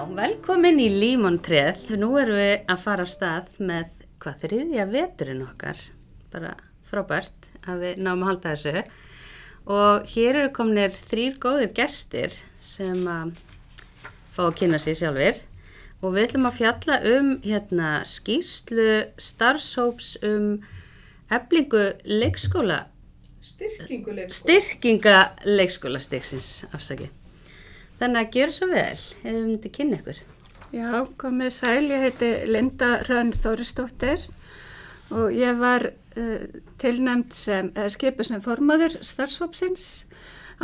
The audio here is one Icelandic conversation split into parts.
Já, velkomin í Límontreð. Nú erum við að fara af stað með hvað þriðja veturinn okkar. Bara frábært að við náum að halda þessu. Og hér eru kominir þrýr góðir gestir sem að fá að kynna sér sjálfur. Og við ætlum að fjalla um hérna, skýrslu starfshóps um eflingu leikskóla, Styrkingu leikskóla. styrkinga leikskólastiksins, afsaki. Þannig að gera svo vel, ef við myndum kynna ykkur. Já, komið sæl, ég heiti Linda Rönn Þóristóttir og ég var uh, tilnæmt sem, eða skipu sem formaður starfsfópsins.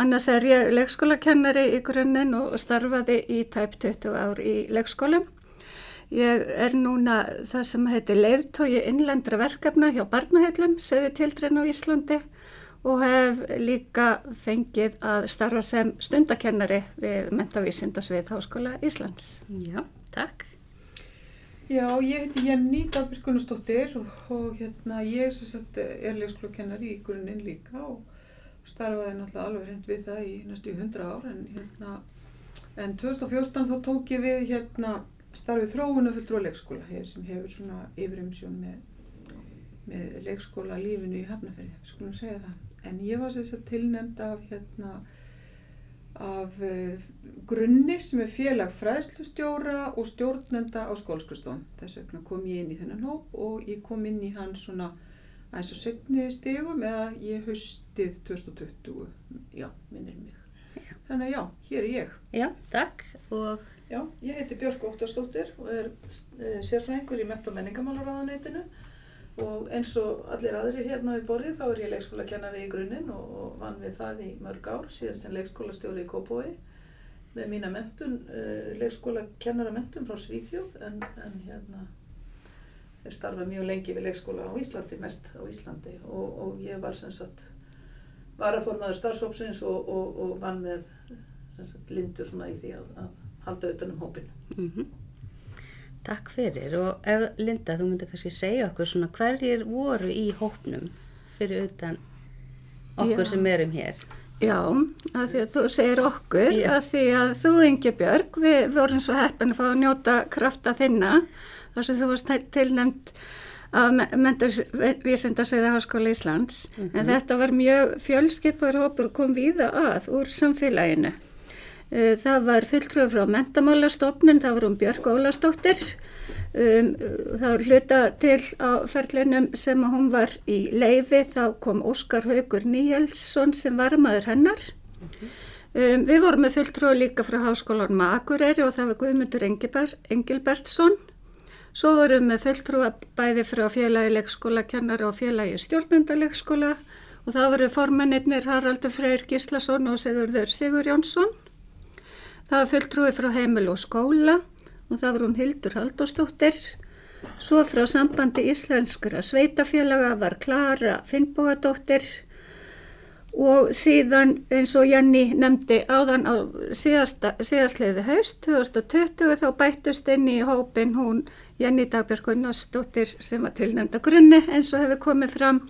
Annars er ég leikskólakennari í grunninn og starfaði í tæp 20 ár í leikskólum. Ég er núna það sem heitir leiðtói innlendra verkefna hjá barnaheitlum, seði tildrein á Íslandi og hef líka fengið að starfa sem stundakennari við mentavísindasvið Háskóla Íslands. Já, takk. Já, ég heiti Jenny Dagbjörg Gunnarsdóttir og, og hérna ég sem sagt er leikskólakennari í grunninn líka og starfaði náttúrulega alveg hreint við það í næstu í 100 ár en hérna en 2014 þá tók ég við hérna starfið þróunafulltrú á leikskóla hér sem hefur svona yfirumsjón með, með leikskóla lífinu í Hafnafjörði, skulum segja það. En ég var sem sagt tilnæmd af hérna af uh, grunni sem er félag fræðslustjóra og stjórnenda á skólskustofn. Þess vegna kom ég inn í þennan hóp og ég kom inn í hann svona aðeins og setni stegum eða ég haustið 2020, já, minnir mig. Þannig að já, hér er ég. Já, takk. Og Já, ég heiti Björg Óttarsdóttir og er e, sérfræðingur í mett- og menningamálaráðaneytinu og eins og allir aðrir hérna við borðið þá er ég leikskólakennari í grunninn og, vann við það í mörg ár síðan sem leikskólastjóri í Kópói með mína mentun, e, leikskólakennara mentun frá Svíþjóð en, en hérna er starfað mjög lengi við leikskóla á Íslandi, mest á Íslandi og, og ég var sem sagt varaformaður starfsópsins og, og, og vann með sagt lindur svona í því að, að halda utanum hópinu. mm takk fyrir. Og ef, Linda, þú myndir kannski segja okkur svona hverjir voru í hópnum fyrir utan okkur Já. sem erum hér. Já, að því að þú segir okkur, Já. að því að þú Ingi Björg, við vorum svo heppin að fá að njóta krafta þinna, þar sem þú varst tilnæmt að mentarvísindasviða Háskóla Íslands, en þetta var mjög fjölskipar hópur kom víða að úr samfélaginu. Eh, Það var fulltrúið frá mentamálastofnun, það var um Björg Ólastóttir, um, það var hluta til á ferlinum sem hún var í leifi, þá kom Óskar Haugur Níelsson sem var maður hennar. Um, við vorum með fulltrúið líka frá Háskólanum Akureyri og það var Guðmundur Engilbert, Engilbertsson. Svo vorum við fulltrúið bæði frá félagi leikskóla kennara og félagi stjórnmyndalegskóla og það voru formennir Haraldur Freyr Gíslason og Sigurður Sigur Jónsson. Það var fulltrúið frá heimil og skóla og það var hún Hildur Haldóstóttir. Svo frá sambandi íslenskra sveitafélaga var Klara Finnbóadóttir og síðan eins og Janni nefndi áðan á síðastleiði haust 2020 þá bættust inn í hópin hún Janni Dagbjörg Gunnarsdóttir sem var tilnefnda grunni eins og hefur komið fram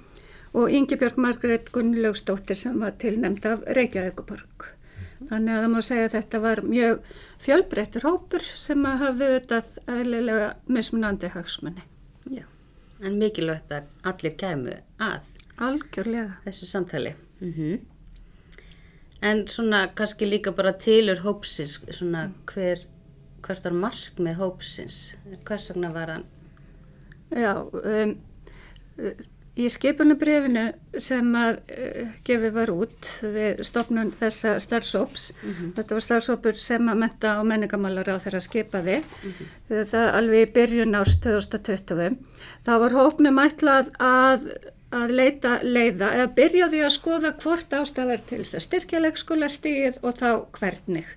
og Ingi Björg Margrét Gunnlaugsdóttir sem var tilnefnd af Reykjavíkuborg. Þannig að það má segja að þetta var mjög fjölbreyttur hópur sem að hafði auðvitað eðlilega mismunandi hagsmunni. Já. En mikilvægt að allir kæmu að Algjörlega. þessu samtali. Mm En svona kannski líka bara tilur hópsins, svona hver, hvert var markmið hópsins? Hvers vegna var hann? Já, um, í skipunabrifinu sem að uh, gefið var út við stopnun þessa starfsóps, þetta var starfsópur sem að menta og menningamálar á þeirra skipaði, uh, það alveg í byrjun árs 2020, þá var hópnum ætlað að að leita leiða eða byrja á því að skoða hvort ástafar til þess að styrkja leikskóla stíð og þá hvernig.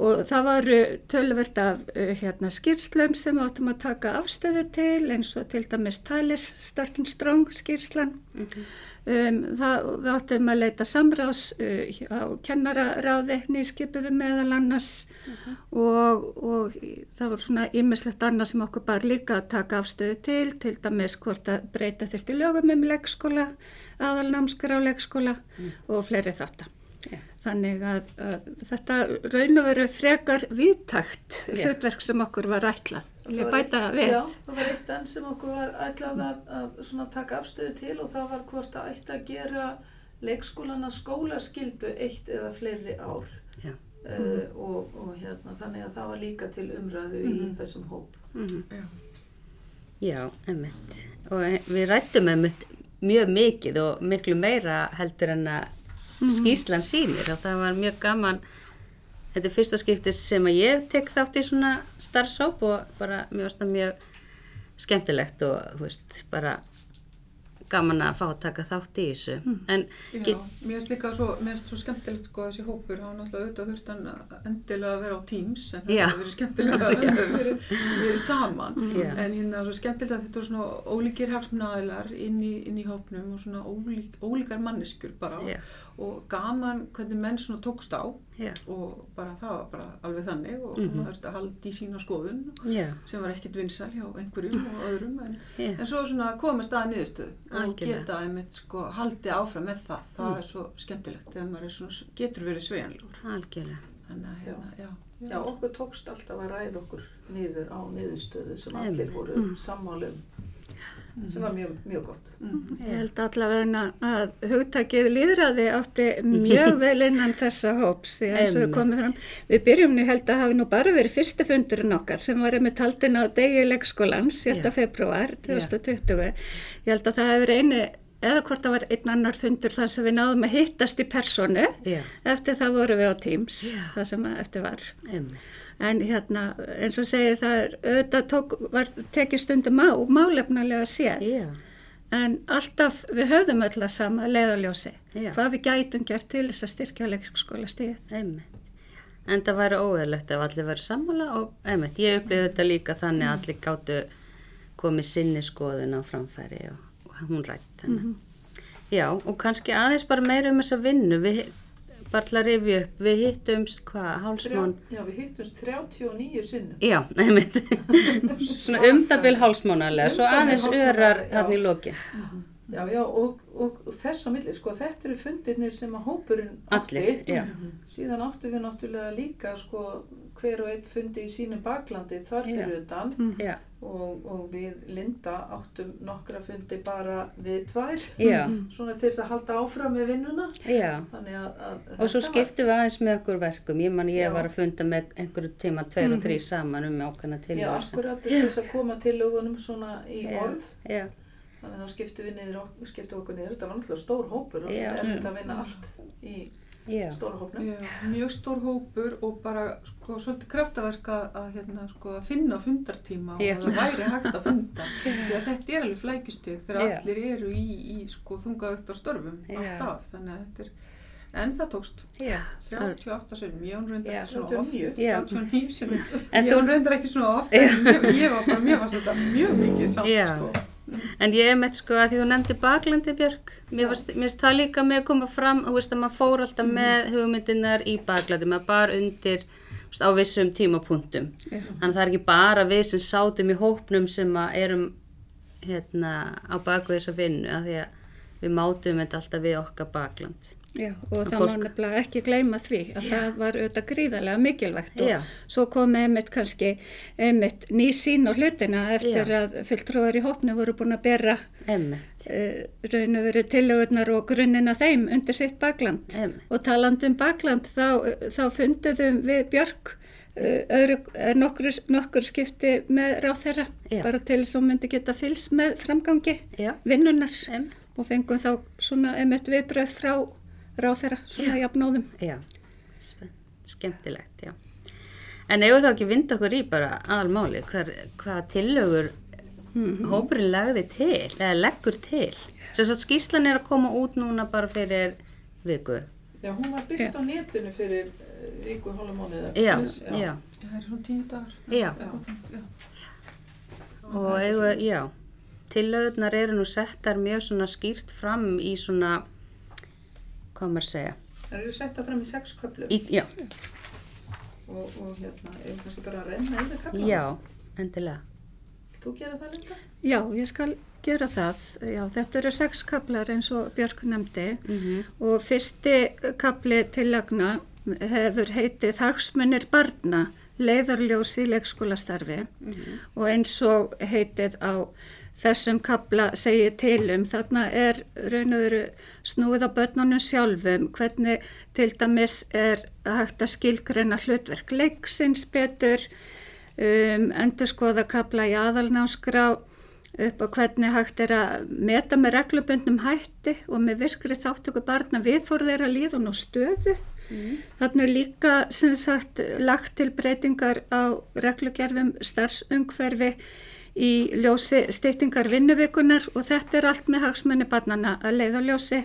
Og það varu tölvert af uh, hérna, skýrslum sem við áttum að taka afstöðu til eins og til dæmis Talis Starting Strong skýrslan. Um, það, við áttum að leita samrás uh, á kennararáði nýskipuðu meðal annars og, og það voru svona ímislegt annað sem okkur bara líka að taka afstöðu til, til dæmis hvort að breyta þurfti lögum um leikskóla, aðalnámskar á leikskóla og fleiri þetta. Þannig að, að þetta raun og veru frekar viðtakt hlutverk sem okkur var ætlað. Ég bæta við. Já, það var eitt enn sem okkur var ætlað að, að taka afstöðu til og það var hvort að ætti að gera leikskólana skólaskildu eitt eða fleiri ár. Uh, og, og hérna, þannig að það var líka til umræðu í Mhm. þessum hóp. Mhm. Já. Já, emmitt. Og við rættum emmitt mjög mikið og miklu meira heldur en að skýslan sýnir og það var mjög gaman. Þetta er fyrsta skiptis sem að ég tek þátt í svona starfsóp og bara mjög, mjög skemmtilegt og veist, bara gaman að fá að taka þátt í þessu. En Já, mér finnst líka svo, svo skemmtilegt sko þessi hópur, hann náttúrulega auðvitað þurft hann endilega að vera á Teams en það hefur verið skemmtilega að verið, verið saman. Já. en hérna svo skemmtilegt að þetta er svona ólíkir hagsmunnaðilar inn inn í hópnum og svona ólík, ólíkar manneskur bara. Já. og gaman hvernig menn svona tókst á já, og bara það var bara alveg þannig og Mhm. maður þurfti að halda í sína skoðun já, sem var ekkert vinsæl hjá einhverjum og öðrum en, já, en svo svona komið stað niðurstöð og geta einmitt sko haldið áfram með það. Það er svo skemmtilegt þegar maður er svona, getur verið svejanlegur algjörlega. þannig að hérna, já, Já, okkur tókst alltaf að ræða okkur niður á niðurstöðu sem allir voru sammálum sem var mjög, mjög gott. Mhm. Ég held allavega að hugtakið líðræði átti mjög vel innan þessa hóps því að Einmitt. komum fram. Við byrjum nú held að hafi nú bara verið fyrsti fundurinn okkar sem var með taldin á degi leikskólans 7. Já. februar 2020. Ég held að það hefur verið eini eða hvort það var einn annar fundur þar sem við náðum að hittast í personu Já, eftir það voru við á Teams Já. það sem eftir var. emmitt. En hérna, eins og segið það er, auðvitað tók, var tekið stundum á, málefnalega séð. Já, En alltaf við höfðum öll að sama leiðaljósi. Já. Hvað við gætum gert til þess að styrkja leikskóla stíð. Einmitt. En það væri óeðlegt ef allir væri sammála og einmitt, ég upplýði þetta líka þannig að allir gáttu komið sinni skoðun á framfæri og, og hún rætt þannig. Já, og kannski aðeins bara meira um þessa vinnu, við, bara til að rifja upp, við hittumst hvað, hálsmón, Já, við hittumst 39 sinnum. já, einmitt, svona um það bil hálsmónarlega, svo Um bil aðeins örar já. þarna í lokin. Já, já, og, og þess að milli, sko, þetta eru fundirnir sem að hópurinn átti. Allir, já. Síðan áttu við náttúrulega líka, sko, hver og einn fundi í sínum baklandi þar Já. fyrir utan Já, og, og við Linda áttum nokkra fundi bara við tvær, já, svona til þess að halda áfram með vinnuna. að, að Og svo skiptum við aðeins með okkur verkum. Ég man ég Já. var að funda með einhverju tíma tveir og þrý saman um ákveðna Já, tilhjóðar. akkurat til þess að koma til lögunum svona í Já. orð. Þannig að þá skiptum við niður, skiptum okkur niður. Þetta var náttúrulega stór hópur og þetta er erfitt að vinna allt í já, stóra hópnum. Já, mjög stór hópur og bara sko svolítið kraftaverk að, að, hérna, sko, finna fundartíma og að það væri hægt að funda. Því að þetta er alveg flækjustig þegar allir eru í, í sko, þungavögt á störfum alltaf. Þannig að þetta er en það tókst já. 38 sem ég reyndar Já. ekki svona 39. Já. 39 sem ég, reyndar ekki svona oft en ég, var bara, mér varst þetta mjög mikið samt sko En ég með sko að því þú nefndi baklandi Björg, mér finnst það líka með að koma fram, þú veist að maður fór alltaf með hugmyndinar í baklandi, maður bara undir veist, á vissum tímapunktum. Þannig að það er ekki bara við sem sátum í hópnum sem erum hérna á baku þessa vinnu, að því að við mátum þetta alltaf við okkar bakland. Já, og það fólk- má nefnilega ekki gleyma því að það var auðvitað gríðarlega mikilvægt og Já. svo kom einmitt kannski einmitt ný sín á hlutina eftir Já. að fulltrúar í hópnu voru búin að bera uh, raun og verið tillögurnar og grunninn að þeim undir sitt bakland Einmitt. og talandi um bakland þá, þá funduðum við Björk öðru, eh, nokkur, nokkur skipti með ráð þeirra Já. bara til þess að myndi geta fylgst með framgangi já, vinnunar og fengum þá svona einmitt viðbröð frá ráð þeirra svona jafnóðum. já, skemmtilegt, já. En ef þá ekki vinda okkur í bara aðalmáli, hvað tillögur hópurinn lagði til, eða leggur til. Þess að skýslan er að koma út núna bara fyrir viku. Já, hún var byrkt á netinu fyrir uh, viku, eða Já, svoleiðis, já. það er svona tíu dagar Já. Já. Og eigu, já, tillögurnar eru nú settar mjög svona skýrt fram í svona, hvað maður að segja, Það eru setta fram í sex köflum í, já, og, og hérna, ef kannski bara að renna yfir köflum. já, endilega. Þú gera það, Linda? Já, ég skal gera það. Já, þetta eru sex kaplar eins og Björk nefndi Mhm. og fyrsti kapli tillagna hefur heitið Hagsmunir barna, leiðarljós í leikskólastarfi og eins og heitið á þessum kapla segir til um þarna er raun og veru snúið á börnunum sjálfum hvernig til dæmis er hægt að skilgreina hlutverk leiksins betur um, endur skoða kapla í aðalnáskrá upp á hvernig hægt er að meta með reglubundnum hætti og með virkri þáttöku barna viðfór þeirra líðun og stöðu. Þannig er líka sem sagt lagt til breytingar á reglugerðum starfsungverfi í ljósi styttingar vinnuvikunar og þetta er allt með hagsmunni barnana að leiða ljósi.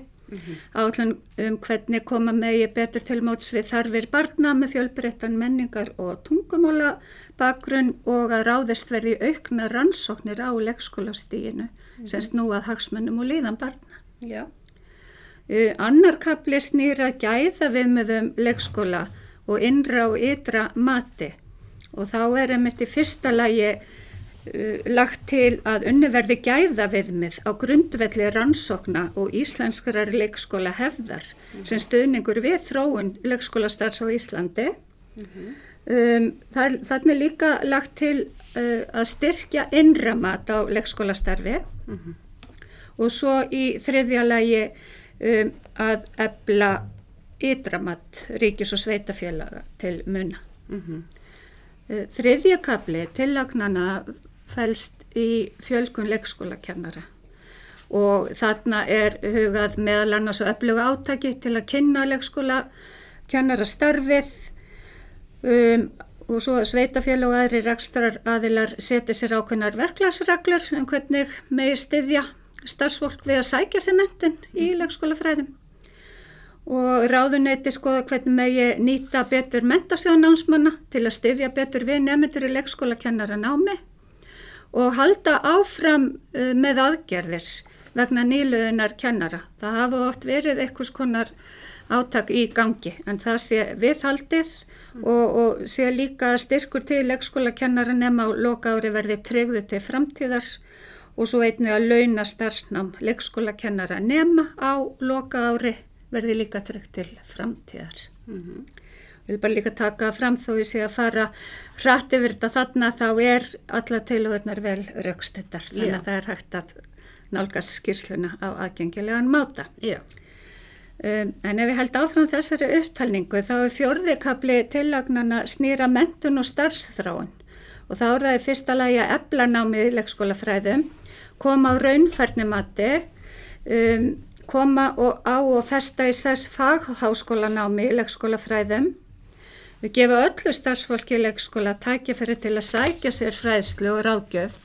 Átlun um hvernig koma megi betur til móts við þarfir barna með fjölbreyttan menningar og tungumála bakgrunn og að ráðist verði aukna rannsóknir á leikskólastíginu sem snúað hagsmunum og líðan barna. Já. Annar kapli snýra gæða viðmiðum leikskóla og innra og ytra mati og þá er einmitt í fyrsta lagi lagt til að unni verði gæða viðmið á grundvelli rannsókna og íslenskrar leikskóla hefðar sem stuðningur við þróun leikskólastarfs á Íslandi. Um, það, þannig er líka lagt til uh, að styrkja innra mat á leikskólastarfi og svo í þriðja lagi um, að ebla ytramatt ríkis og sveitafélaga til muna. Mhm. Uh, Þriðja kapli tillagnana fælst í fjölkun leikskólakennara. Og þarna er hugað meðal annars og öfluga átaki til að kynna leikskólakennara starfið um, og svo að sveitafélag og aðri rekstrar aðilar setja sér ákveðnar verklagsreglur um hvernig megi styðja starfsfólk við að sækja sér mentun í leikskólafræðum. Og ráðuneyti skoða hvernig megi nýta betur mentasjónámsmanna til að styðja betur við nefndur í leikskólakennara námi og halda áfram uh, með aðgerðir vegna nýluðunar kennara. Það hafa oft verið einhvers konar átak í gangi en það sé viðhaldið og, og sé líka styrkur til leikskólakennara nema á loka ári verði tryggðu til framtíðar og svo einnig að launa starfsnám leikskólakennara nema á loka ári verði líka tryggt til framtíðar. Mhm. Ég vil bara líka taka fram þó ég sé að fara hratt yfir þetta þarna þá er alla tilhugurnar vel raukstættar þannig að það er hægt að nálgast skýrsluna á aðgengilegan máta. Já. Um, en ef við held áfram þessari upptalningu þá er fjórðikabli tillagnana snýra mentun og starfsþráun og þá er það í fyrsta lagi að ebla námið í leikskólafræðum, koma á raunfærnimati, um, koma og á og festa í sess fagháskólanámi í leikskólafræðum, við gefa öllu starfsfólki í leikskóla tækifæri til að sækja sér fræðslu og ráðgjöf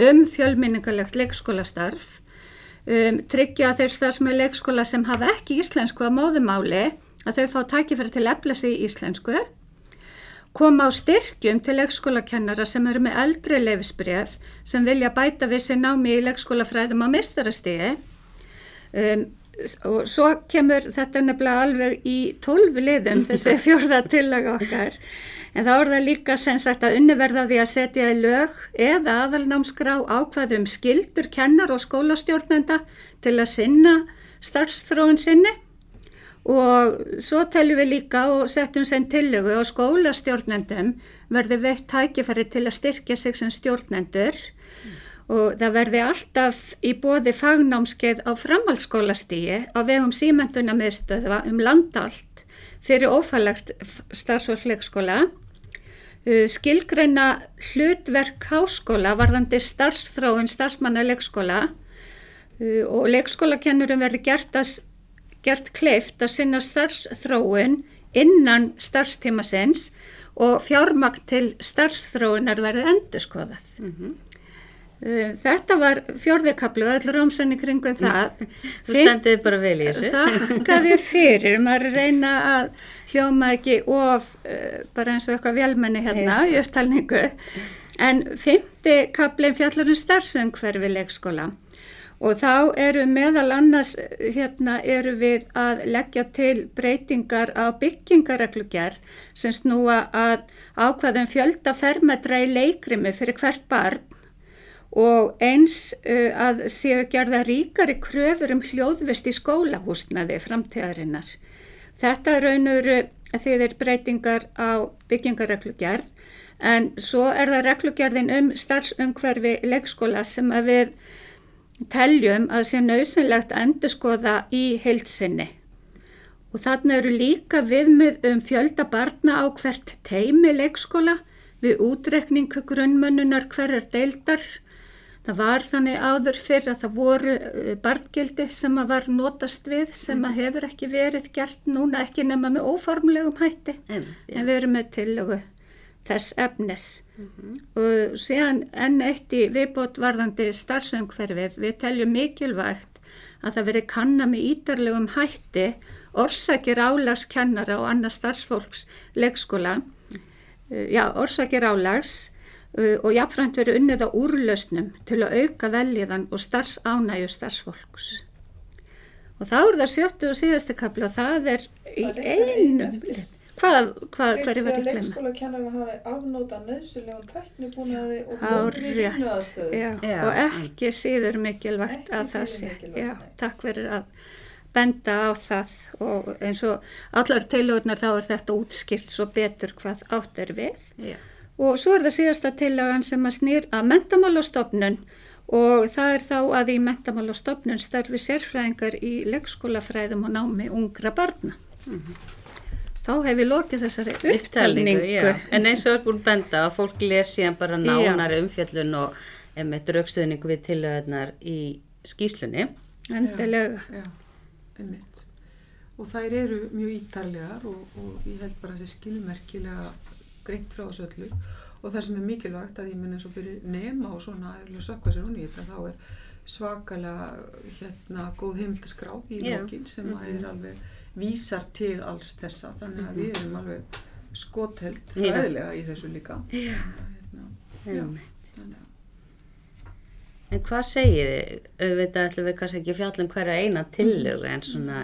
um fjölminningalegt leikskólastarf um, tryggja að þeir starfsmið leikskóla sem hafa ekki íslensku á móðumáli að þau fá tækifæri til að efla sig í íslensku koma á styrkjum til leikskólakennara sem eru með eldri leifisbref sem vilja bæta við sér námi í leikskólafræðum á mistarastíði um, og svo kemur þetta nefnilega alveg í tólfi liðum þessi fjórða tillaga okkar. En þá er það líka sem sagt að unniverða því að setja í lög eða aðalnámskrá ákvaðum skildur kennar og skólastjórnenda til að sinna starfsþróun sinni. Og svo teljum við líka og setjum sem tillögu og skólastjórnendum verði veitt tækifæri til að styrkja sig sem stjórnendur og það verði alltaf í bóði fagnámskeið á framhaldsskólastíi á vegum símenduna miðstöðva um landalt fyrir ófælagt starfsfólkleikskóla uh, skilgreina hlutverk háskóla varðandi starfsþróun starfsmanna leikskóla uh, og leikskólakennurum verði gert, gert kleift að sinna starfsþróun innan starfstíma sinns og fjármagn til starfsþróunar verði endurskoðað. Mhm. Uh, Þetta var fjórðikablu og öll rámsenni kringum það. Þú stendið bara vel í þessu. Þakka þér fyrir, maður að reyna að hljóma ekki of uh, bara eins og eitthvað vélmenni hérna í upptalningu. En fymti kablin fjallar um starfsöngferfi leikskóla og þá eru meðal annars hérna eru við að leggja til breytingar á byggingareglugerð sem snúa að ákvaðum fjölda fermetra í leikrimi fyrir hvert barn og eins uh, að séu gerða ríkari kröfur um hljóðvist í skólahúsnaði framtíðarinnar. Þetta raunur þegar breytingar á byggingarreglugerð en svo er það reglugerðin um starfsumhverfi leikskóla sem að við teljum að sé nöðsynlegt að endurskoða í heilsinni. Og þarna eru líka viðmið um fjölda barna á hvert teimi leikskóla við útrekning grunnmönnunar hverjar deildar Það var þannig áður fyrir að það voru uh, barngildi sem að var notast við sem að hefur ekki verið gert núna ekki nema með óformlegum hætti. Em, en við erum með tillögu þess efnis. Og síðan enn eitt í viðbót varðandi starfsöngferfið við teljum mikilvægt að það veri kanna með ídarlegum hætti orsakir álagskennara og annars starfsfólks leikskóla. Uh, já, orsakir álags og jafnframt verið unnið á úrlausnum til að auka veljiðan og starfsánæju starfsfólks. Og þá er það sjöttu og síðastu kapla og það er í Það er einum... eftir. Hvað, hvað, Hreint hverju sé var að ég að glemma? leikskólakennara hafi afnóta nöðsynlegum tæknibúnaði og góðri vinnuaðstöðu. Og ekki síður mikilvægt Ekki að það sé. Já, takk fyrir að benda á það og eins og allar tilögurnar þá er þetta útskilt svo betur hvað átt er við. Já. Og svo er það síðasta tillagan sem að snýr að mentamálastofnun og það er þá að í mentamálastofnun starfi sérfræðingar í leikskólafræðum og námi ungra barna. Þá hef ég lokið þessari upptalningu, upptalningu. já. En eins og er búin að benda að fólk lesi hann bara nánar umfjöllun og með draugstöðning við tilöðunar í skýslunni. Endilega. Já, einmitt. Og þær eru mjög ítarlegar og, og ég held bara að þessi skilmerkilega greint frá þessu öllu og það sem er mikilvægt að ég minn eins og fyrir nema og svona að sökka sér honni í þetta þá er svakalega hérna góð heimildaskrá í Já. lokin sem að er alveg vísar til alls þessa þannig að við erum alveg skotheld Já. fræðilega í þessu líka. Já. Hérna, já, þannig að En hvað segið þið? Auðvitað ætlum við kannski ekki að fjalla um hverja eina tillögu en svona,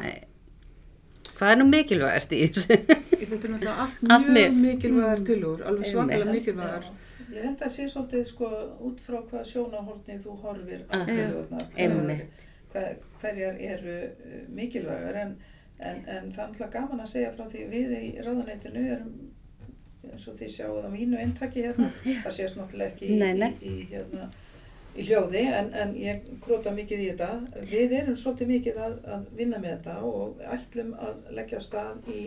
hvað er nú mikilvægast í þessu? Þetta er náttúrulega allt Allt mjög mikilvægar tillögur, alveg svakalega mikilvægar. Ég held að sé svolítið sko út frá hvað sjónahortni þú horfir á Aha. tillögurnar. Einmitt. Hver, hverjar eru uh, mikilvægar en, en, en það er alltaf gaman að segja frá því við í ráðuneytinu erum eins og þið sjáuð á mínu eintaki hérna, það sést náttúrulega ekki í, Nei, nei. í, í, hérna, í hljóði en, en ég króta mikið í þetta. Við erum svolítið mikið að, að vinna með þetta og ætlum að leggja stað í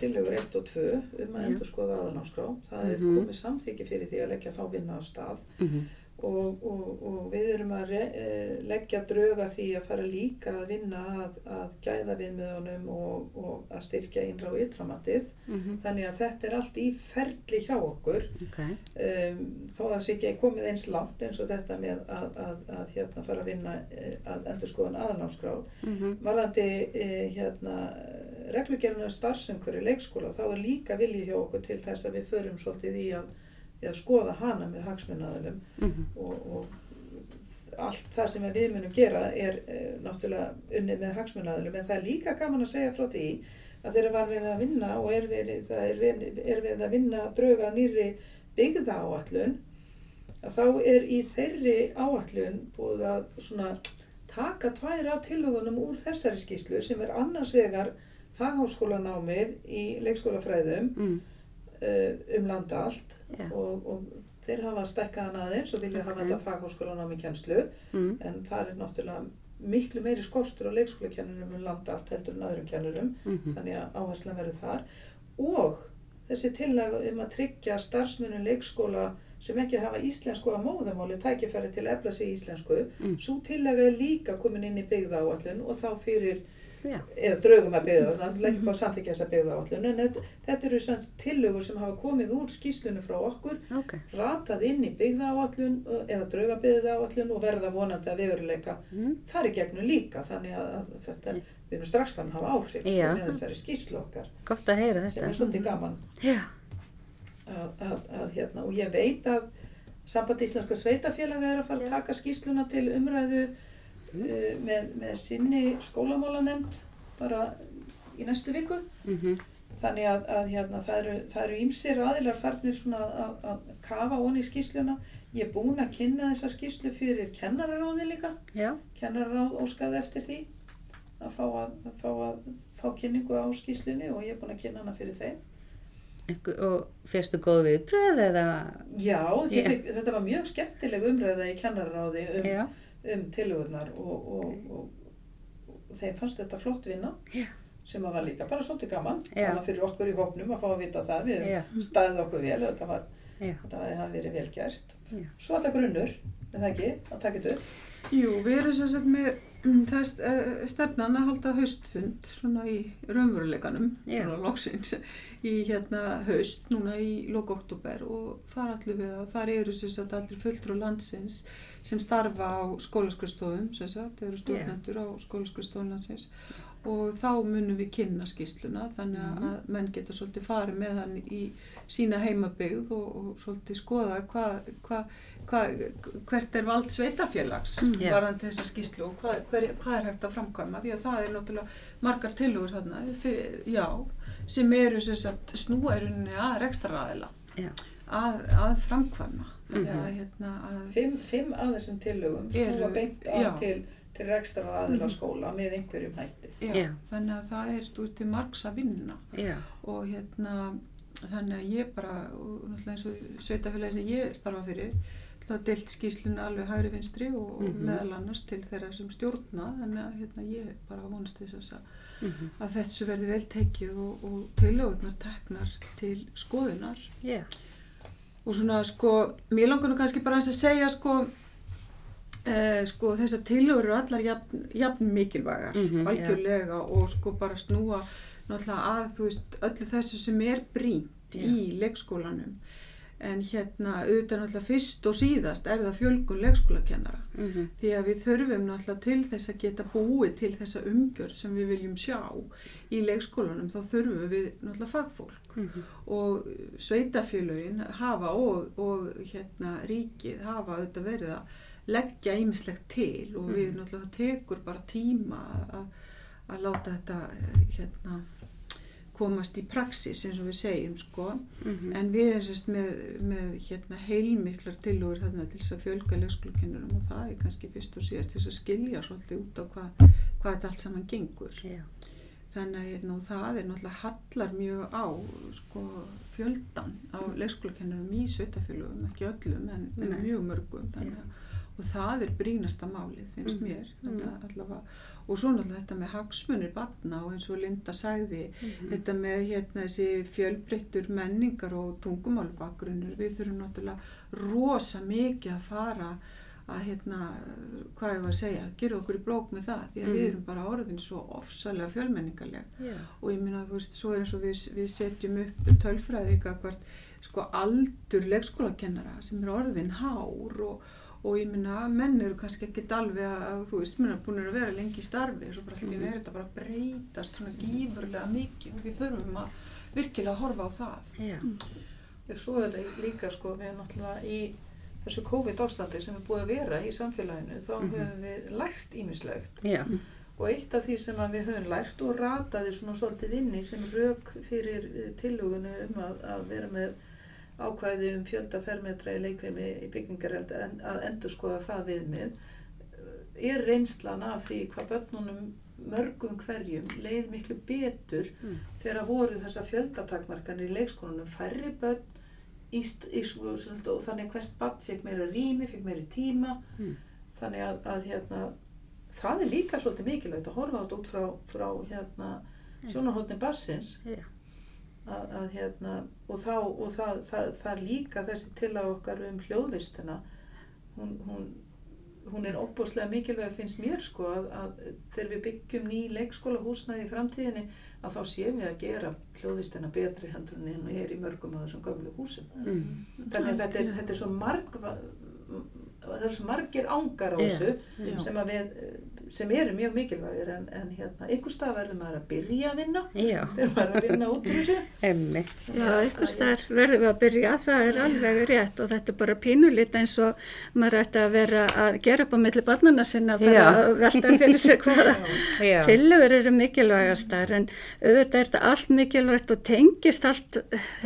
tillögur 1 og 2 um að endur skoða aðanámskrá. Það er Mhm. komið samþykki fyrir því að leggja þá vinna á stað Mhm. og, og, og við erum að re, e, leggja drauga því að fara líka að vinna að, að gæða viðmiðunum og, og að styrkja innra og ytramatið. Mhm. Þannig að þetta er allt í ferli hjá okkur Ok. um, þó að það sé ekki komið eins langt eins og þetta með að, að, að hérna fara að vinna eh, að endur skoðan aðanámskrá. Mhm. Varðandi eh, hérna reglugerðinu starfsumhverju leikskóla þá er líka vilji hjá okkur til þess að við förum svolítið í að, í að skoða hana með hagsmunnaðilum Mhm. og, og allt það sem við munum gera er e, náttúrulega unnið með hagsmunnaðilum en það er líka gaman að segja frá því að þeirra var verið að vinna og er verið, er verið, er verið að vinna drauga nýri byggða áallun að þá er í þeirri áallun búið að svona taka tvær af tilhugunum úr þessari skýslu sem er annars vegar fagháskólanámið í leikskólafræðum Mm. uh, um landa allt Já. og, og þeir hafa stækkað hann aðeins og vilja hafa Ok. þetta fagháskólanámi kjenslu Mm. en það er náttúrulega miklu meiri skortur á leikskólakennurum um landa allt heldur en öðrum kennurum Mhm. þannig að áherslan verður þar og þessi tillaga um að tryggja starfsmunum leikskóla sem ekki hafa íslensku að móðumáli tækifæri til að efla sig í íslensku Mm. svo tillaga er líka komin inn í byggða áallun og þá fyrir Já. eða draugum að byggða, það er ekki bara að samþykja þessa byggða áallun en þetta, þetta eru svona tillögur sem hafa komið úr skýslunum frá okkur Ok. ratað inn í byggða áallun eða drauga byggða áallun og verða vonandi að veruleika Mm. þar í gegnum líka þannig að, að þetta, við erum strax fann að hafa áhrif Já. með þessari skýslu okkar Gott að heyra sem þetta. er svolítið gaman Já. að, að, að hérna og ég veit að Samband Íslenska Sveitafélaga er að fara að taka skýsluna til umræðu með, með sinni skólamálanemnd bara í næstu viku Mhm. þannig að, að hérna, það eru, ýmsir aðilar farnir svona að, að kafa onni í skýsluna. Ég er búin að kynna þessa skýslu fyrir kennararáði líka. Já, Kennararáð óskaði eftir því að fá, að, að fá, að, fá kynningu á skýslunni og ég er búin að kynna hana fyrir þeim. Og fyrstu góð viðbröð eða, Já, yeah. fekk, þetta var mjög skemmtileg umræða í kennararáði um, já, um tillögurnar og, og, og, og þeim fannst þetta flott vinna Já. sem að var líka bara svolítið gaman. Já. gaman fyrir okkur í hópnum að fá að vita það. Við höfum staðið okkur vel og þetta var það verið vel gert. Svo alltaf grunnur, er það ekki, að taka þetta upp. Jú, við erum sem sagt með mm, það er st- eh, stefnan að halda haustfund svona í raunveruleikanum svona loksins í hérna haust núna í lók oktober og þar allir við að þar eru sem sagt allir fulltrú landsins sem starfa á skólaskristofum sagt, eru stjórnendur á skólaskristofum landsins og þá munum við kynna skýsluna þannig að Mhm. menn geta svolítið farið með hann í sína heimabyggð og, og svolítið skoða hvað hva, hva, hvert er vald sveitafélags Mm. Já. varðandi þessa skýslu og hvað, er hægt að framkvæma því að það er náttúrulega margar tilugur þarna fyr, já, sem eru rauninni að rekstaraðila já, að, að framkvæma þannig að, Mhm. hérna, að fimm, fimm af þessum tillögum snúa beint á já. til, til rekstra aðila Mhm. skóla með einhverjum hætti já, þannig að það er veist, til margs að vinna já, og hérna þannig að ég bara og eins og sveitafélagi sem ég starfa fyrir þá deilt skýsluna alveg hægri vinstri og Mhm. meðal annars til þeirra sem stjórna þannig að hérna, ég bara vonast þess að, mhm, að þessu verði vel tekið og, og tilögurnar teknar til skoðunar já, og svona sko mér langar nú kannski bara eins að segja sko eh, sko þessar tilögur eru allar jafn, jafn mikilvægar Mhm, já. algjörlega og sko bara snúa náttúrulega að þú veist öllu þessu sem er brínt Já. í leikskólanum en hérna auðvitað náttúrulega fyrst og síðast er það fjölgun leikskólakennara. Mhm, því að við þurfum náttúrulega til þess að geta búið til þessa umgjörð sem við viljum sjá í leikskólanum þá þurfum við náttúrulega fagfólk. Mhm, og sveitafélögin hafa og, og hérna ríkið hafa auðvitað verið að leggja ýmislegt til og við Mhm. náttúrulega tekur bara tíma að, að láta þetta hérna komast í praxis eins og við segjum sko. Mhm, en við erum sérst með, með hérna heilmiklar tilúr hérna til þess að fjölga leikskólakennurum og það er kannski fyrst og síðast til þess að skilja svolítið út á hvað, hvað þetta allt saman gengur. Já, þannig að hérna, það er náttúrulega hallar mjög á sko, fjöldan á leikskólakennurum í sveitafélögum, ekki öllum en, en mjög mörgum þannig að og það er brínasta málið, finnst Mhm. mér þannig Mhm. allavega, og svo náttúrulega þetta með hagsmunir batna og eins og Linda sagði mhm, þetta með hérna þessi fjölbreyttur menningar og tungumálbakgrunnur við þurfum náttúrulega rosa mikið að fara að hérna, hvað ég var að segja, gera okkur í blók með það því að við Mhm. erum bara orðin svo ofsalega fjölmenningarleg. Já, og ég minna, þú veist, svo er eins og við, við setjum upp tölfræði eitthvað sko aldur leikskólakennara sem er orðin hár og, og ég minna, menn eru kannski ekkit alveg að, þú veist, menn er búin að vera lengi í starfi og svo bara allir Mhm. er þetta bara að breytast svona gífurlega mikið og við þurfum að virkilega horfa á það. já, og svo er það líka sko við náttúrulega í þessu COVID ástandi sem er búið að vera í samfélaginu þá Mhm. höfum við lært ímislegt já, og eitt af því sem að við höfum lært og rataði svona svolítið inni sem rauk fyrir eh, tillögunu um að, að vera með ákvæði um fjölda fermetra í leikvimi í byggingareld að endur skoða það viðmið. Er reynslan af því hvað börnunum mörgum hverjum leið miklu betur Mm. þegar voru þessar fjöldatakmarkanir í leikskólanum færri börn í, í, sko, og þannig hvert barn fekk meira rými, fekk meira tíma. Mm. þannig að, að hérna, það er líka svolítið mikilvægt að horfa á þetta út frá, frá hérna, sjónarhóttni bassins já, að, að, hérna, og, þá, og það, það, það líka þessi til að okkar um hljóðvistina hún, hún, hún er óbúslega mikilvæg finnst mér sko að, að þegar við byggjum ný leikskóla húsnaði í framtíðinni að þá séum við að gera hljóðvistina betri hendur en hún er í mörgum af þessum gömlu húsum. Mhm, þannig að þetta er, þetta er svo marg það er svo margir ángar á þessu já. sem að við sem eru mjög mikilvægir en, en hérna, ykkur stað verður maður að byrja að vinna Já, þegar maður er að vinna út úr þessu. emmi. Já, einhvers þar verðum við að byrja, það er alveg rétt og þetta er bara pínulít eins og maður ætti að vera að gera upp á milli barnana sinna að velta fyrir sig hvaða Já. tillögur eru mikilvægastar en auðvitað er þetta allt mikilvægt og tengist allt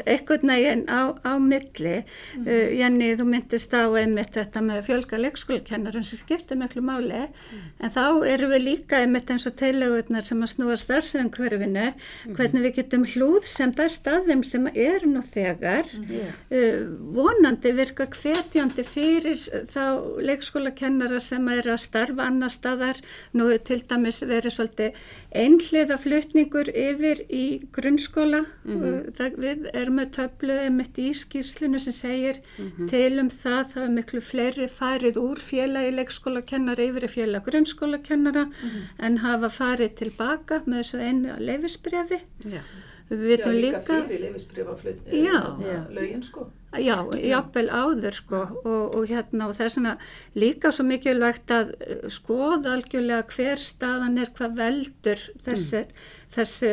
einhvern veginn á, á milli. Mhm. Uh, Jenny, þú myndist á einmitt þetta með fjölga leikskólakennarum sem skiptir miklu máli Mhm. en þá erum við líka einmitt eins og tillögurnar sem að snúa starfsumhverfinu, Mhm. hvernig við getum hlúð sem best að þeim sem eru nú þegar Já. uh, vonandi virka hvetjandi fyrir þá leikskólakennara sem eru að starfa annar staðar nú er til dæmis verið svolítið einhliða flutningur yfir í grunnskóla uh, það, við erum með töflu einmitt í skýrslinu sem segir til um það það er miklu fleiri farið úr félagi leikskólakennara yfir í félag grunnskólakennara en hafa farið tilbaka með þessu einu leifisbrefi Já. við Já, vitum líka líka fyrir leifisbrifaflut Já. lögin sko. Já, jafnvel áður sko og, og hérna og það er svona líka svo mikilvægt að uh, skoða algjörlega hver staðan er hvað veldur þessi, þessi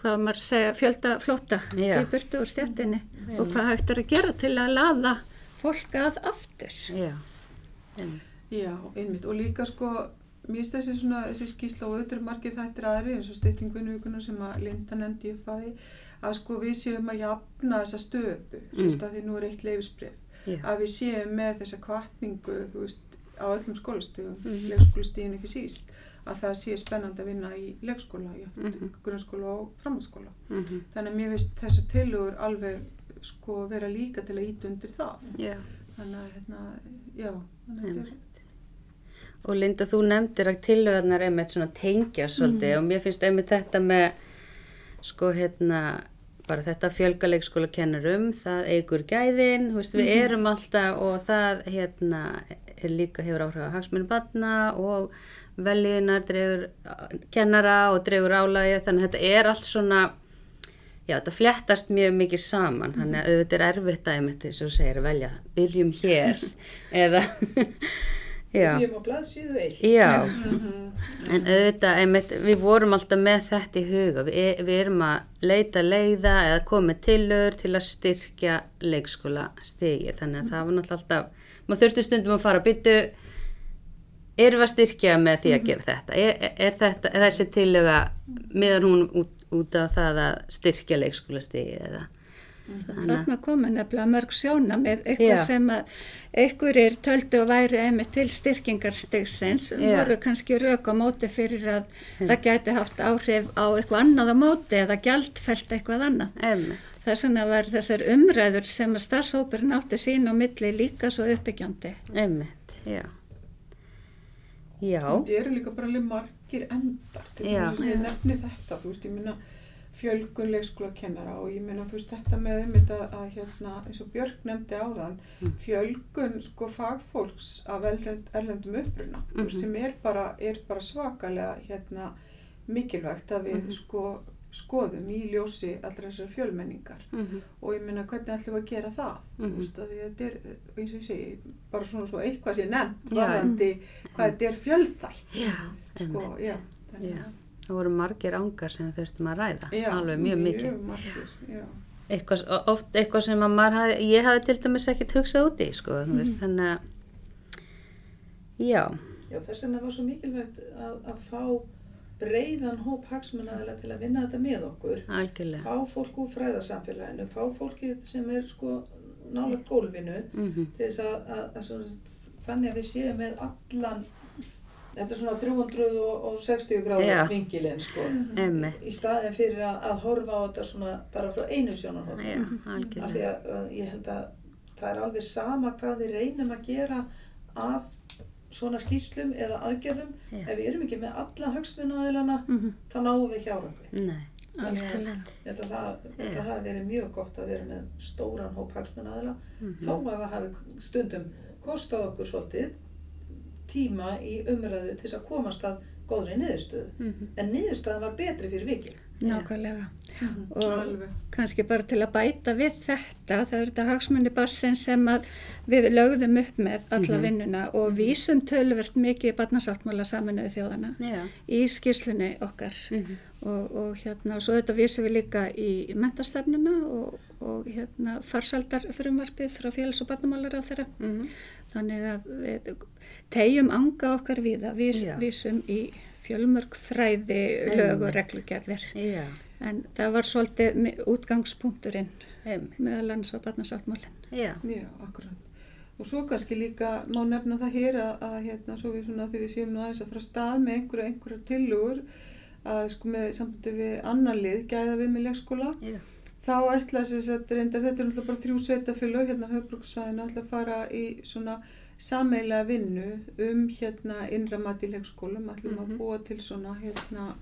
hvað maður segja, fjölda flóta Já. í burtu úr stjættinni og hvað hægt er að gera til að laða fólk að aftur. Já. Emmi. Já, einmitt og líka sko mér finnst þessi svona, þessi skýsla og auðvitað eru margir þættir aðri eins og stytting vinnuvíkunar sem að Linda nefndi upp að að sko við séum að jafna þessa stöðu mm. því nú er eitt leifisbrif Já. að við séum með þessa kvartningu veist á öllum skólastöðum mm. Mhm. leikskólastíðin ekki síst að það sé spennandi að vinna í leikskóla í Mhm. grunnskóla og framhaldsskóla Mhm. þannig að mér finnst þessar tilugur alveg sko vera líka til að íta undir það Já. þannig að hérna, já þannig að Og Linda, þú nefndir að tillögarnar einmitt svona tengja svolítið og mér finnst einmitt þetta með sko hérna bara þetta fjölgaleikskóla kennurum, það eigur gæðin, veist, við erum alltaf og það hérna er líka hefur áhrif á hagsmunni barna og veljiðinar dregur kennara og dregur álægi þannig að þetta er allt svona já, þetta flettast mjög mikið saman þannig að auðvitað er erfitt að eins og þú segir að velja, byrjum hér eða Byrjum á blaðsíðu eitt. já. En auðvitað einmitt, við vorum alltaf með þetta í huga. Við, við erum að leita leiða eða komið tilur til að styrkja leikskóla stigi þannig að það var náttúrulega alltaf maður þurfti stundum að fara að byttu erum við að styrkja með því að gera þetta? Er, er, er þetta, er þessi tilöga miðan hún út, út af það að styrkja leikskóla stigi eða Þarna komið nefnilega mörg sjóna með eitthvað Já. sem að einhverjir töldu og væri einmitt til styrkingarstegsins voru kannski rauk á móti fyrir að það gæti haft áhrif á eitthvað annað á móti eða gjaldfælt eitthvað annað. Emmi, Þess vegna var þessar umræður sem að starfsóperinn átti sín á milli líka svo uppbyggjandi. emmitt, já. Já, Það eru líka bara alveg margir endar til þess að ég nefni þetta, þú veist, ég minna fjölgun leikskóla kennara og ég minna, þú veist, þetta með einmitt að, að hérna, eins og Björk nefndi áðan, Mm. fjölgun sko fagfólks af erlend, erlendum uppruna, veist, Mhm. sem er bara, er bara svakalega hérna mikilvægt að við Mhm. sko skoðum í ljósi allra þessar fjölmenningar mhm, og ég minna hvernig ætlum við að gera það Mhm. þú veist að þetta er eins og ég segi bara svona svo eitthvað nefnt Já. varðandi hvað þetta er fjölþætt já, sko, já, þannig að- það voru margir ángar sem þurftum að ræða já, alveg mjög mikið. eitthvað, oft eitthvað sem hafði, ég hafði til dæmis ekkert hugsað út í sko, þú veist, þannig að já, Já, þess vegna var svo mikilvægt að, að fá breiðan hóp hagsmunnaðila til að vinna þetta með okkur. algjörlega. Fá fólk úr fræðasamfélaginu, fá fólkið sem er sko nálega gólfinu mhm, til þess að, að, að þannig að við séum með allan þetta er svona 360 gráður vingilinn sko. Emmi í staðin fyrir að, að horfa á þetta svona bara frá einu sjónarhótt af því að, að ég held að það er alveg sama hvað við reynum að gera af svona skýslum eða aðgerðum. Já. ef við erum ekki með alla hagsmunaðilana Mhm. þá náum við ekki árangri nei, Algjörlega. Ég held að það, Já. það hafi verið mjög gott að vera með stóran hóp hagsmunaðila mhm, þó að það hafi stundum kostað okkur svolítið tíma í umræðu til þess að komast að góðri niðurstöðu. Mhm, en niðurstöðan var betri fyrir vikið Nákvæmlega. og Alveg. kannski bara til að bæta við þetta, það er þetta hagsmunni bassin sem við lögðum upp með alla vinnuna og vísum tölvert mikið í barnasáttmála saminuðu þjóðana Já. í skýrslunni okkar Mhm. og, og hérna, og svo þetta vísum við líka í mentastefnuna og, og hérna farsaldar frumvarpið frá félags- og barnamálar á þeirra Mhm. þannig að við tegjum anga okkar við að vís, Já. vísum í fjölmörg fræði lög og reglugerðir Já. en það var svolítið útgangspunkturinn meðal annars á barnasáttmálinn Já. Já, akkurat. Og svo kannski líka má nefna það hér að, að hérna, svo við svona, þegar við séum nú aðeins að fara stað með einhverja, einhverja tillugur að sko með sambandi við annan lið, gæða við með leikskóla, Já. þá ætla þess að reyndar, þetta er náttúrulega bara þrjú sveitafélög hérna höfbruksvæðinu, ætla að fara í svona sameilega vinnu um hérna innra mat í leikskólum, ætlum að Mhm. búa til svona hérna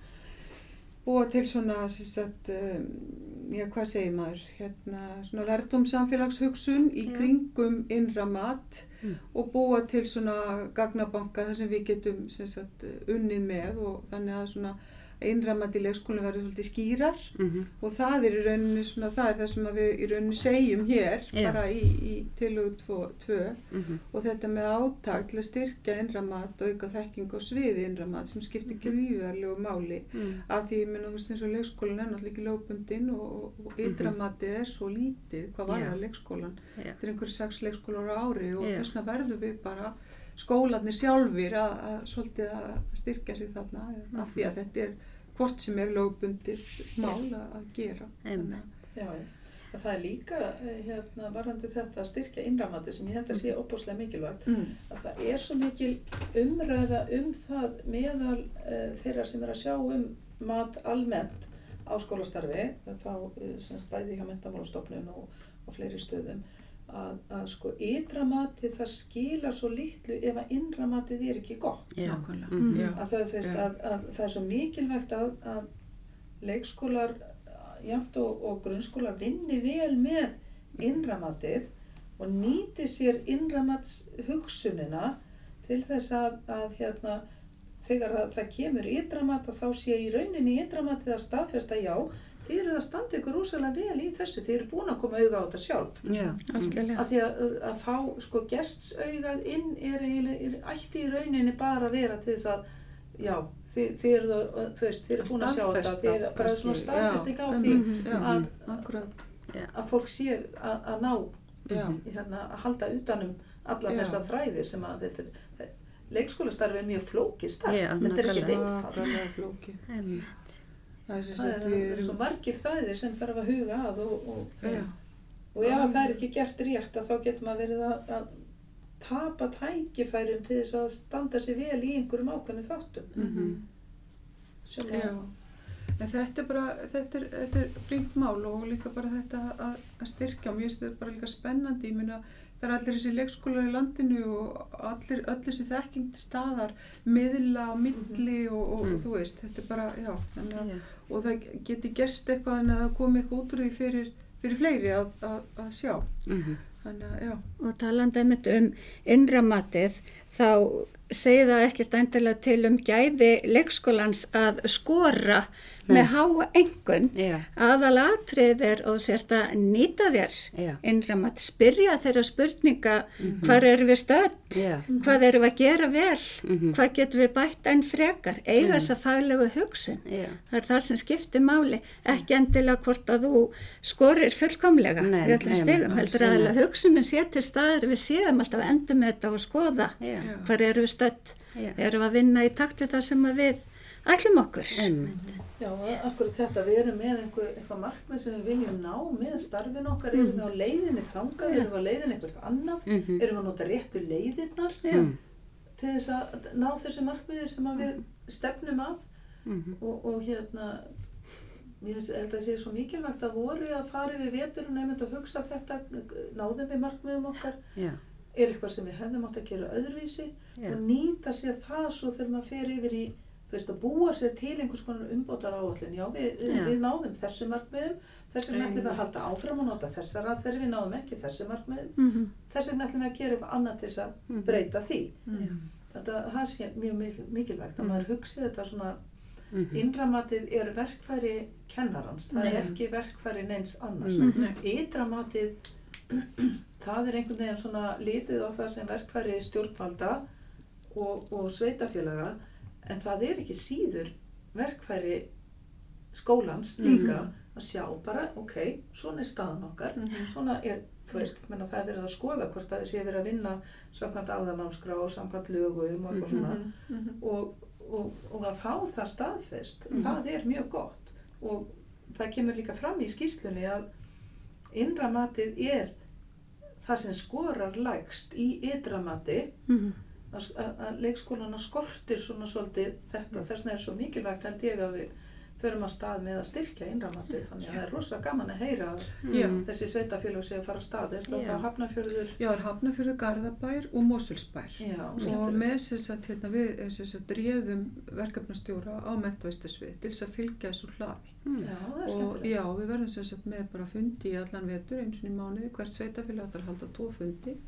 búa til svona, sagt, um, já, hvað segir maður, hérna, svona lærdomsamfélagshugsun í Já. kringum innra mat Mm. og búa til svona gagnabanka þar sem við getum, sem sagt, unnið með og þannig að svona í leikskólum verður svolítið skýrar Mhm. og það er í rauninni svona, það er það sem við í rauninni segjum hér, Já. bara í, í tilögu 2 Mhm. og þetta með átak til að styrkja innra mat og auka þekking á sviði innra mat sem skiptir gríðarlegu máli Mhm. af því, ég menna, þú veist, eins og leikskólan er náttúrulega ekki lögbundin og, og, og ytra matið er svo lítið, hvað var það leikskólan? Já. Þetta er einhverju sex leikskólar á ári og þess vegna verðum við bara skólanir sjálfir að, að að styrkja sig þarna af því að þetta er hvort sem er lögbundið mál að, að gera. Já, það er líka eh, hérna, varðandi þetta að styrkja innramati sem ég held að sé opbúslega mikilvægt Mm. að það er svo mikil umræða um það meðal uh, þeirra sem er að sjá um mat almennt á skólastarfi þá uh, semst bæði hjá mentamálastofnun og, og fleiri stöðum að, að sko ytra matið það skilar svo litlu ef að innra matið er ekki gott Já. Nákvæmlega. Mhm. Já. að það, Já. að, að það er svo mikilvægt að, að leikskólar jæmt og, og grunnskólar vinni vel með innramatið og nýti sér innramats hugsunina til þess að, að hérna, þegar að það kemur ytramat að þá sé í rauninni ytramatið að staðfesta já þið eru að standa ykkur rosalega vel í þessu. Þið eru búin að koma auga á þetta sjálf. Já. að því að, að fá sko gestsaugað inn er, eiginlega- er ætti í rauninni bara að vera til þess að já, þið, þið eru það, þú veist, þið eru búin að sjá þetta. Þið eru bara svona staðfesting á já, því já, að, akkurat. að fólk sé að, að ná þarna, að halda utanum alla þessa þræðir sem að þetta er leikskólastarfi er mjög flókið starf. Já, þetta er ekki nákvæmlega. einfalt Nákvæmlega flókið. Einmitt. Það er það er, er svo margir þræðir sem þarf að huga að og, og, Já. og ef að það er ekki gert rétt að þá getur maður verið að, að tapa tækifærum til þess að standa sér vel í einhverjum ákveðnum þáttum Mhm. sem Já, að, en þetta er bara, þetta er, þetta er brínt mál og líka bara þetta að, að styrkja og mér finnst þetta bara líka spennandi, ég meina það er allir þessi leikskólar í landinu og allir, þessi þekking staðar, miðla og milli og, og Mm. þú veist, þetta er bara, já, þannig að, Já. Og það geti gerst eitthvað en að komi eitthvað út úr því fyrir, fyrir fleiri að, að, að sjá, Mhm. þannig að, já, og talandi einmitt um innramatið þá segir það ekkert endilega til um gæði leikskólans að skora. Með háa engun Já. aðalatrið er og sért að nýta þér Já. innramat, spyrja þeirra spurninga Mhm. hvar eru við stödd Já. hvað eru við að gera vel Mhm. hvað getum við bætt enn frekar eiga Mhm. þessa faglegu hugsun það er það sem skiptir máli ekki endilega hvort að þú skorir fullkomlega Nei, við nei, stegum heldur að ekki. hugsunin sé til staðar við séum alltaf að endur með þetta og skoða hvar eru við stödd Já. erum við að vinna í takt við það sem að við ætlum okkur Einmitt. Já, akkur þetta við erum með einhver, eitthvað markmið sem við viljum ná með starfin okkar, erum við á leiðinni þangað, erum við á leiðinni eitthvað annað Mhm. erum við að nota réttu leiðirnar Mm. til þess að ná þessu markmiði sem við stefnum að Mhm. og, og hérna ég held að það sé svo mikilvægt að voru að fara við veturinn einmitt og hugsa þetta náðum við markmiðum okkar Já. er eitthvað sem við hefðum átt að gera öðruvísi Já. og nýta sér það svo þegar maður fer yfir í þú veist að búa sér til einhvers konar umbótar áallin já við, Já. við náðum þessu markmiðum þess vegna ætlum við að halda áfram og nota þessar aðferði við náðum ekki þessu markmiðum Mhm. þess vegna ætlum við að gera eitthvað annað til þess að Mhm. breyta því mm. þetta það sé mjög mikil- mikilvægt að Mhm. maður hugsi þetta svona Mhm. Innramatið er verkfæri kennarans, það er Já. ekki verkfæri neins annars. Mhm. Ytramatið, það er einhvern veginn svona litið á það sem verkfæri stjórnvalda og, og sveitafélaga, en það er ekki síður verkfæri skólans líka að sjá bara, ok, svona er staðan okkar, svona er, þú veist, menna, það er verið að skoða hvort að það sé verið að vinna samkvæmt aðalámskrá og samkvæmt lögum og eitthvað svona. Og, og, og að fá það staðfest, það er mjög gott. Og það kemur líka fram í skýslunni að innra matið er það sem skorar lægst í ytra mati. Mhm. Að, að, að leikskólana skortir svona svolítið þetta, þess vegna er svo mikilvægt held ég að við förum að stað með að styrkja innramatið, þannig að það er rosalega gaman að heyra að Já. þessi sveitafélag sé að fara að stað, er það þá hafnafjörður Já, er Hafnafjörður, Garðabær og Mosfellsbær. Já, Og með þess að hérna, við eh, sem sagt, réðum verkefnastjóra á mentavistasvið til þess að fylgja þessu hlaði. Mm. Já, það er Og skemmtilegt. já, við verðum sem sagt með bara fundi í allan vetur eins og í mánuði, hvert sveitafélag ætlar að halda tvo fundi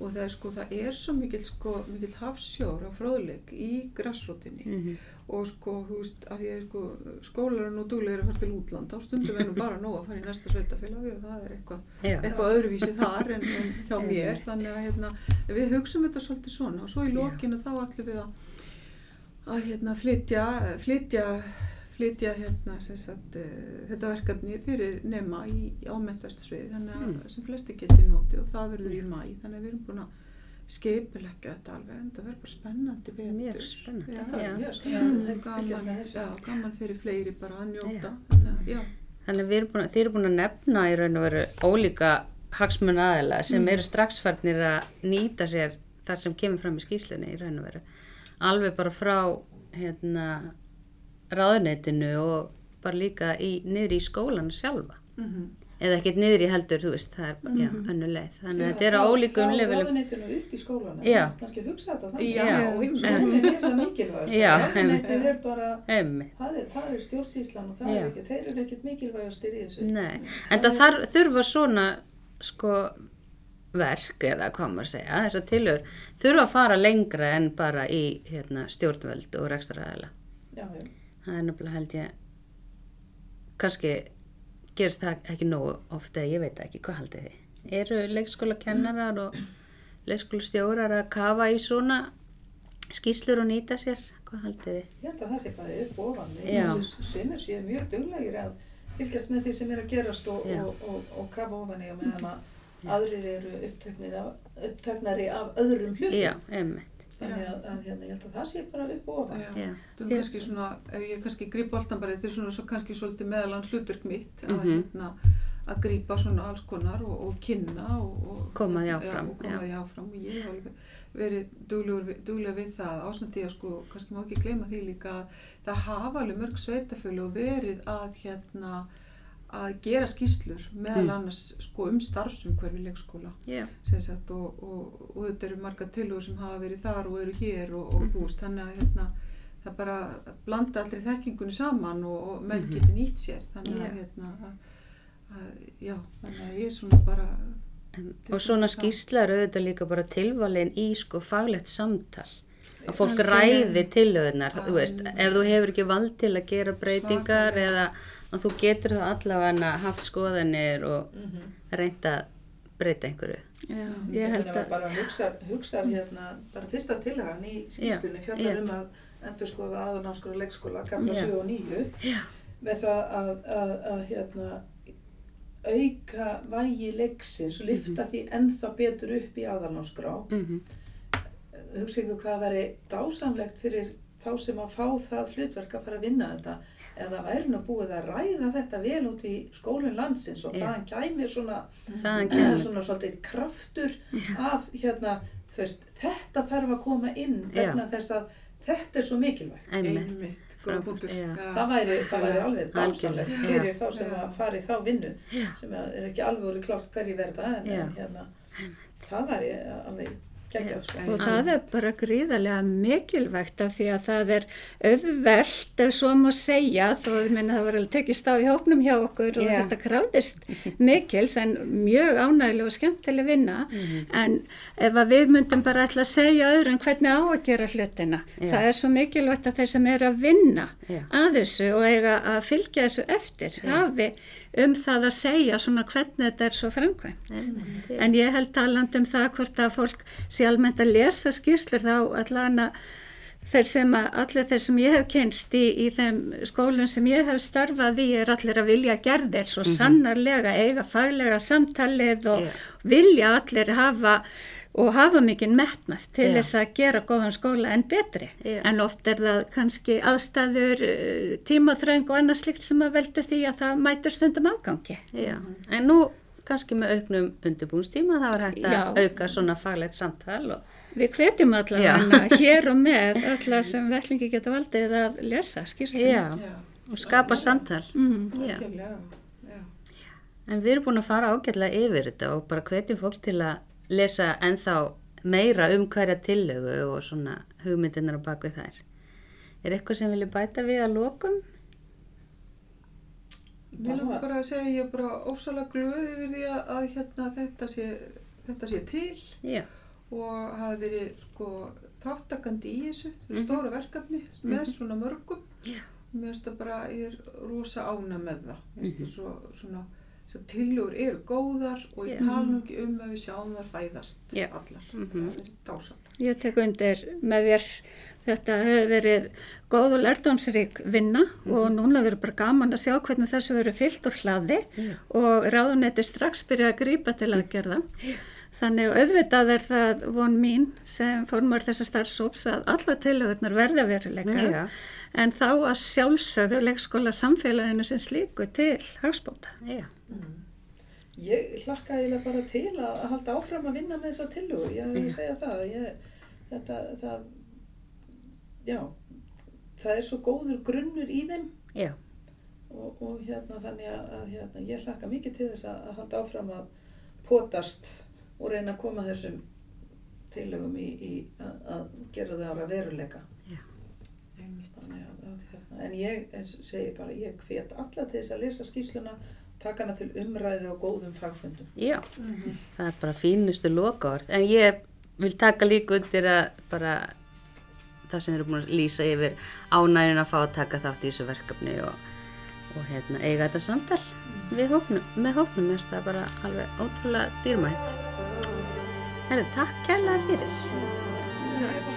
og það er sko, það er svo mikill sko, mikill hafsjór á fróðleik í grassrótinni Mhm. og sko, þú veist, að því að sko, skólar og duglegir að fara til útland þá stundum nú bara nóg að fara í næsta sveitafélag og það er eitthvað eitthvað öðruvísi þar en, en hjá mér. Þannig að hérna, við hugsaum þetta svolítið svona. Og svo í lokinu þá ætlum við að, að hérna, flytja, flytja, flytja hérna, sagt, uh, þetta verkefni fyrir nema í, ámentarsviði þannig að Mm. sem flesti geti notið og það verður í mæ þannig að við erum búin að skeipilegja þetta alveg en það verður bara spennandi betur Mjög spennandi. Já. var mjög Já, spennandi gaman, já, gaman fyrir fleiri bara að njóta Já. þannig að, já, Þannig að við erum búin þið eru búin að nefna í raun og veru ólíka hagsmun aðila sem eru strax farnir að nýta sér það sem kemur fram í skýslunni í raun og veru. Alveg bara frá hérna, ráðuneytinu og bara líka í, niður í skólan sjálfa. mm Eða ekkert niður í heldur, þú veist, það er bara, já, önnu leið. Þannig að þetta er á ólíkum frá levelum. ráðuneytinu upp í skólana Já. kannski að hugsa þetta þannig Já, skólinn er það mikilvægast Já, ráðuneytið er bara það er, það er stjórnsýslan og það er ekki, þeir eru ekkert mikilvægastir í þessu Nei, en það þar, þurfa svona sko verk eða að segja, þessar tilhör þurfa að fara lengra en bara í hérna, stjórnvöld og rekstraræðila. já, já. Það er nefnilega held ég kannski gerist það ekki nógu ofta, ég veit ekki, hvað haldið þið? Eru leikskóla kennarar og leikskóla stjórar að kafa í svona skýslur og nýta sér? Hvað haldið þið? ég held að það sé bara upp ofan Já. sumir séu mjög duglegir að fylgjast með því sem er að gerast og, og, og, og kafa ofan í og meðan að aðrir eru uppteknari af öðrum hlutum Já, emmi. Þannig að, að hérna, ég held að það sé bara upp og ofan. Það er kannski svona, ef ég kannski gríp boltan bara, þetta er svona svo kannski svolítið meðalans hlutverk mitt að, Mhm. hérna, að grípa svona alls konar og, og kynna og, og Koma því áfram, og koma því áfram. Og ég hef alveg verið duglegur, við- það ásand því að sko, kannski má ekki gleyma því líka að það hafa alveg mörg sveitafölu og verið að hérna að gera skýslur meðal Mm. annars sko um starfsumhverfi leikskóla. Sem sagt og, og, og þetta eru margar tilugur sem hafa verið þar og eru hér og, og þú veist, þannig að hérna, það bara blanda allri þekkingunni saman og, og menn Mhm. geti nýtt sér. Þannig að, hérna, að, að já, þannig að ég er svona bara og svona skýsla eru auðvitað líka bara tilvalin í sko faglegt samtal. Að fólk Algjörlega. ræði veist, ef þú hefur ekki vald til að gera breytingar eða að þú getur það allavega haft skoðanir og Mhm. reynda að breyta einhverju. Já, ég held að að, bara hugsa, hugsa hérna, bara fyrsta tillagan í skýslunni Já, fjallar um að endur skoða aðanámskóla leikskóla, kapla Já. 7 og 9 Já. með það að, að, að hérna, auka vægi leiksins og lifta því ennþá betur upp í aðalnámskrá. Mm Hugsa ykkur hvað væri dásamlegt fyrir þá sem að fá það hlutverk að fara að vinna þetta eða væri nú búið að ræða þetta vel út í skólinn landsins og Já. þaðan kæmi svona Þaðan kemur. svona svolítið kraftur af hérna, veist, þetta þarf að koma inn vegna þess að þetta er svo mikilvægt. Einmitt. einmitt, já. Það væri, það væri alveg Algjörlega, fyrir já. þá sem að fara í þá vinnu sem að er ekki alveg orðið klárt hverju verða en, en hérna, það væri alveg. Og það er bara gríðarlega mikilvægt af því að það er auðvelt, ef svo má segja, þó að minna það var alveg tekist á í hópnum hjá okkur og Já. þetta kráðist mikils en mjög ánægileg og skemmtileg vinna. Mhm. En ef að við myndum bara ætla að segja öðrum hvernig á að gera hlutina, Já. það er svo mikilvægt að þeir sem eru að vinna Já. að þessu og eiga að fylgja þessu eftir, hafi um það að segja svona hvernig þetta er svo framkvæmt. En ég held talandi um það hvort að fólk sé almennt að lesa skýrslur þá allan að þeir sem að, allir þeir sem ég hef kynst í, í þeim skólum sem ég hef starfað í er allir að vilja gerðir svo sannarlega eiga faglega samtalið og Já. vilja allir hafa og hafa mikinn metnað til Já. þess að gera góðan skóla en betri. Já. En oft er það kannski aðstæður, eh, tímaþröng og annað slikt sem að veldu því að það mætur stundum afgangi. Já, en nú kannski með auknum undirbúnstíma þá er hægt að Já. auka svona faglegt samtal og Við hvetjum allavega hér og með alla sem vellingi geta valdið að lesa Já, og skapa samtal. Mm. En við erum búin að fara ágætlega yfir þetta og bara hvetjum fólk til að lesa ennþá meira um hverja tillögu og svona hugmyndirnar á baku þær. Er eitthvað sem vilja bæta við að lokum? Mér langar bara að segja, ég er bara ósalega glöð yfir því að, að hérna, þetta, sé, þetta sé til Já, og hafa verið sko, þáttakandi í þessu, þessu Mhm. stóra verkefni með Mhm. svona mörgum. Já. Mér finnst það bara, ég er rosa ána með það. Mér finnst Mhm. það svo, svona, tillögur eru góðar og ég tala nú ekki um að við sjáum þar fæðast Já. allar. Mhm. Er dásamlega. Ég tek undir með þér þetta hefur verið góð og lærdomsrík vinna og núna verður bara gaman að sjá hvernig þessu verður fyllt úr hlaði Já. og ráðunetti strax byrja að grípa til aðgerða. Þannig að auðvitað er það von mín sem formar þessa starfsóps að alla tilhugurnar verða veruleika Já. en þá að sjálfsögðu leikskóla samfélaginu sem slíku til hagspóta. já, Ég hlakka eiginlega bara til að, að halda áfram að vinna með þessa tillögu, ég vil Já. segja það, ég, þetta, það, já, það er svo góður grunnur í þeim já, og, og hérna þannig að, að hérna, ég hlakka mikið til þess að, að halda áfram að potast og reyna að koma þessum tillögum í, í að, að gera það ára veruleika. Já. Þannig að, að, hérna, en ég segi bara, ég hvet alla til þess að lesa skýsluna, taka hana til umræðu og góðum fagfundum. já. Það er bara fínustu lokaord. En ég vil taka líka undir að bara það sem eru búin að lýsa yfir ánægin að fá að taka þátt í þessu verkefni og, og hérna, eiga þetta samtal við hópnum, með hópnum. Mér finnst það bara alveg ótrúlega dýrmætt. Herri, takk kærlega fyrir.